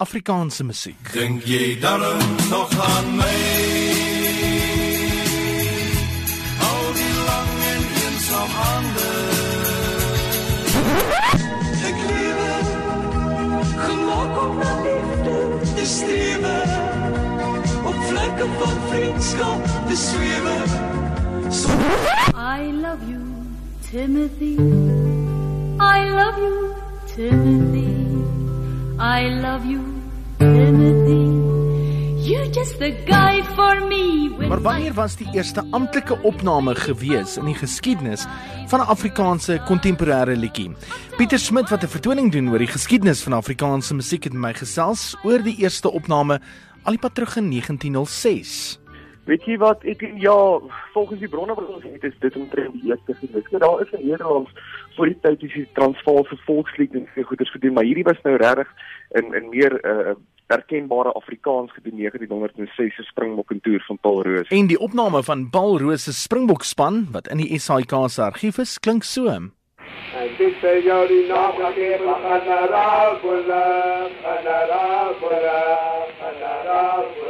Afrikaanse musiek. Dink jy dan nog aan my? Al die lang en eensaam aande. Ek lewe gemaak om na liefde te strewe. Op vlekke van vriendskap te swewe. So I love you, Timothy. I love you, Timothy. I love you, Timothy. You're just the guy for me. When Maar wanneer was die eerste amptelike opname gewees in die geskiedenis van 'n Afrikaanse kontemporêre liedjie? Pieter Smit wat 'n vertoning doen oor die geskiedenis van Afrikaanse musiek het met my gesels oor die eerste opname al die pad terug in 1906. Weet jy wat ek ja, volgens die bronne wat ons het is dit omtrent die eerste gewees. Nou daar is in Nederland voor die tyd is die Transvaalse volkslied en so goeders gedoen, maar hierdie was nou regtig in in meer uh erkenbare Afrikaans gedoen 1906 se Springbok en toer van Paul Roos. En die opname van Paul Roos se Springbok span wat in die SAIK se argief is, klink so. En dit sê jou die naam van die generaal Bola, generaal Bola, generaal Bola.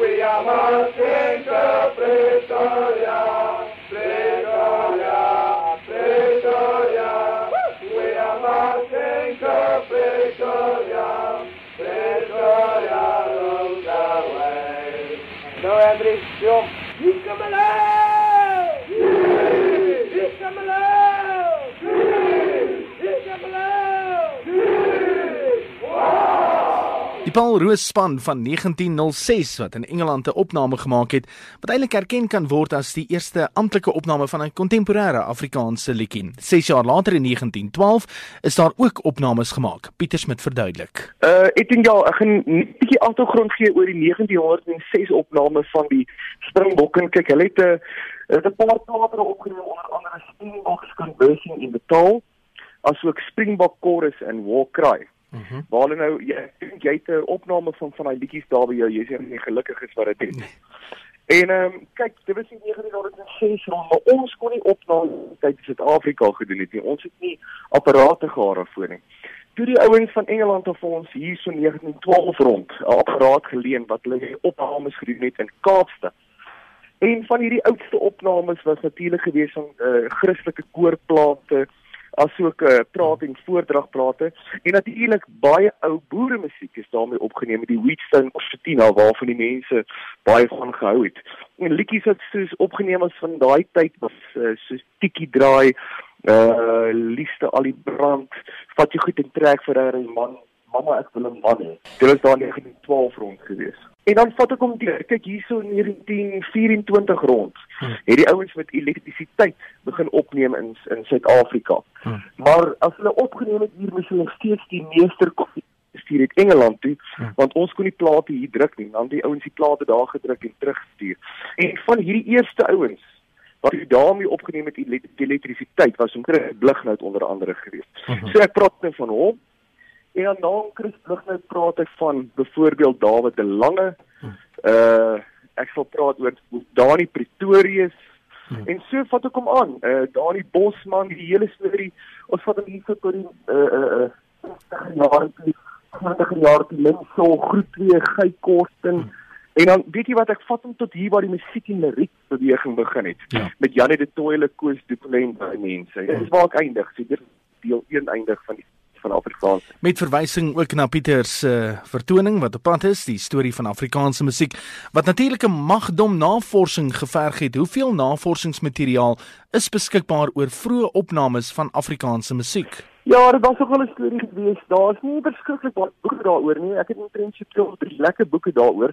We are marching to Pretoria, Pretoria, Pretoria. We are marching to Pretoria, Pretoria, round the way. No, Andrew, yo, you come alive! You come alive! Die Paul Roos span van 1906 wat in Engeland 'n opname gemaak het wat eintlik erken kan word as die eerste amptelike opname van 'n kontemporêre Afrikaanse liedjie. 6 jaar later in 1912 is daar ook opnames gemaak. Pieter Smit verduidelik. Uh ek dink ja, ek gaan 'n bietjie agtergrond gee oor die 1906 opname van die Springbok en kyk, hulle het 'n uh, 'n paar teater opgeneem onder andere Springbok Conversion in Betaal, asook Springbok Chorus en War Cry. Mm waar hulle nou jy dink jy het 'n opname van van daai liedjies daar by jou, jy sê nie gelukkig is wat dit doen. En ehm um, kyk, dit was in 1906 rond, maar ons kon nie opname tyd in Suid-Afrika gedoen het nie. Ons het nie apparate gehad daarvoor nie. Toe die ouens van Engeland af vir ons hier so 1912 rond 'n apparaat geleen wat hulle opnames gedoen het in Kaapstad. En van hierdie oudste opnames was natuurlik gewees van uh, Christelike koorplate asook uh, praat en voordragplate en natuurlik baie ou boere musiek is daarmee opgeneem met die Wheatstone Concertina waarvan die mense baie van gehou het. En liedjies wat soos opgeneem is van daai tyd was uh, soos Tikkie draai, uh Liefde al die brand, vat jy goed en trek vir 'n man, mamma ek wil 'n man hê. Dit was daar 1912 rond gewees. En dan vat ek hom deur. Kyk hierso in 1924 rond. Hmm. Het die ouens met elektrisiteit begin opneem in in Suid-Afrika. Hmm. Maar as hulle opgeneem het hier moes hulle steeds die meester stuur het Engeland toe hmm. want ons kon nie plate hier druk nie. Dan die ouens die plate daar gedruk en terugstuur. En van hierdie eerste ouens wat hy daarmee opgeneem het die elektrisiteit was omtrent Blignout onder andere geweest. Uh -huh. So ek praat net van hom. En dan na Chris Blignout praat ek van byvoorbeeld Dawid de Lange. Uh ek sal praat oor Dani Pretorius. Uh -huh. En so vat ek hom aan. Uh Dani Bosman, die hele storie. Ons vat hom hier vir tot die uh uh 20 jaar toe. 20 jaar toe Lenso groep 2 Gey Korsten. Uh -huh. En dan weet jy wat ek vat hom tot hier waar die musiek en liriek beweging begin het ja. met Janie de Toile, Koos Duplin by mense. Dit is waar ek eindig. So dit deel 1 eindig van die van Afrikaans. Met verwysing ook na Pieter se uh, vertoning wat op pad is, die storie van Afrikaanse musiek wat natuurlik 'n magdom navorsing geverg het. Hoeveel navorsingsmateriaal is beskikbaar oor vroeë opnames van Afrikaanse musiek? Ja, dit was ook al 'n storie geweest. Daar's nie beskiklik baie boeke daaroor nie. Ek het omtrent so 'n lekker boeke daaroor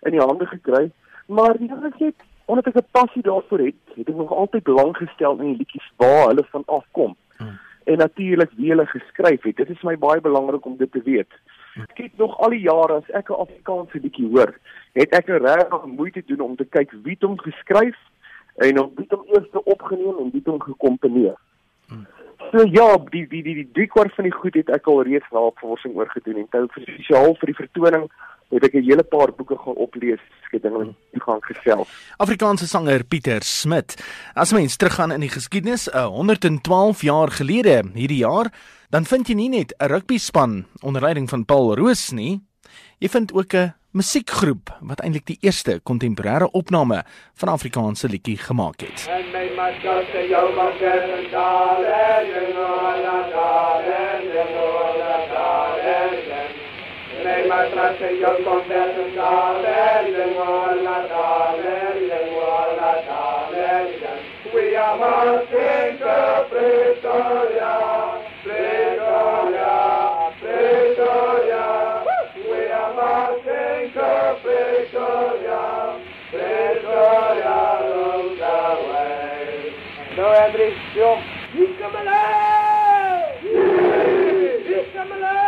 in die hande gekry. Maar die ding is net omdat ek 'n passie daarvoor het, het ek nog altyd belang gestel in die liedjies waar hulle van afkom. Hmm. En natuurlik wie hulle geskryf het. Dit is vir my baie belangrik om dit te weet. Ek het nog al die jare as ek 'n Afrikaanse liedjie hoor, het ek regtig moeite doen om te kyk wie dit hom geskryf en om wie dit hom eers opgeneem en wie dit hom gekomponeer. Hmm. So ja, die die die die drie kwart van die goed het ek al reeds navorsing oor gedoen en tou vir spesiaal vir die vertoning het ek 'n hele paar boeke gaan oplees, skedinge en gaan gesels. Afrikaanse sanger Pieter Smit. As mens teruggaan in die geskiedenis, 'n uh, 112 jaar gelede hierdie jaar, dan vind jy nie net 'n rugby span onder leiding van Paul Roos nie. Jy vind ook 'n musiekgroep wat eintlik die eerste kontemporêre opname van Afrikaanse liedjie gemaak het. En my masker se jou masker en dale, jy nou la We are marching to Pretoria, Pretoria, Pretoria. We are marching to Pretoria, Pretoria rules the way. Come alive! You come alive!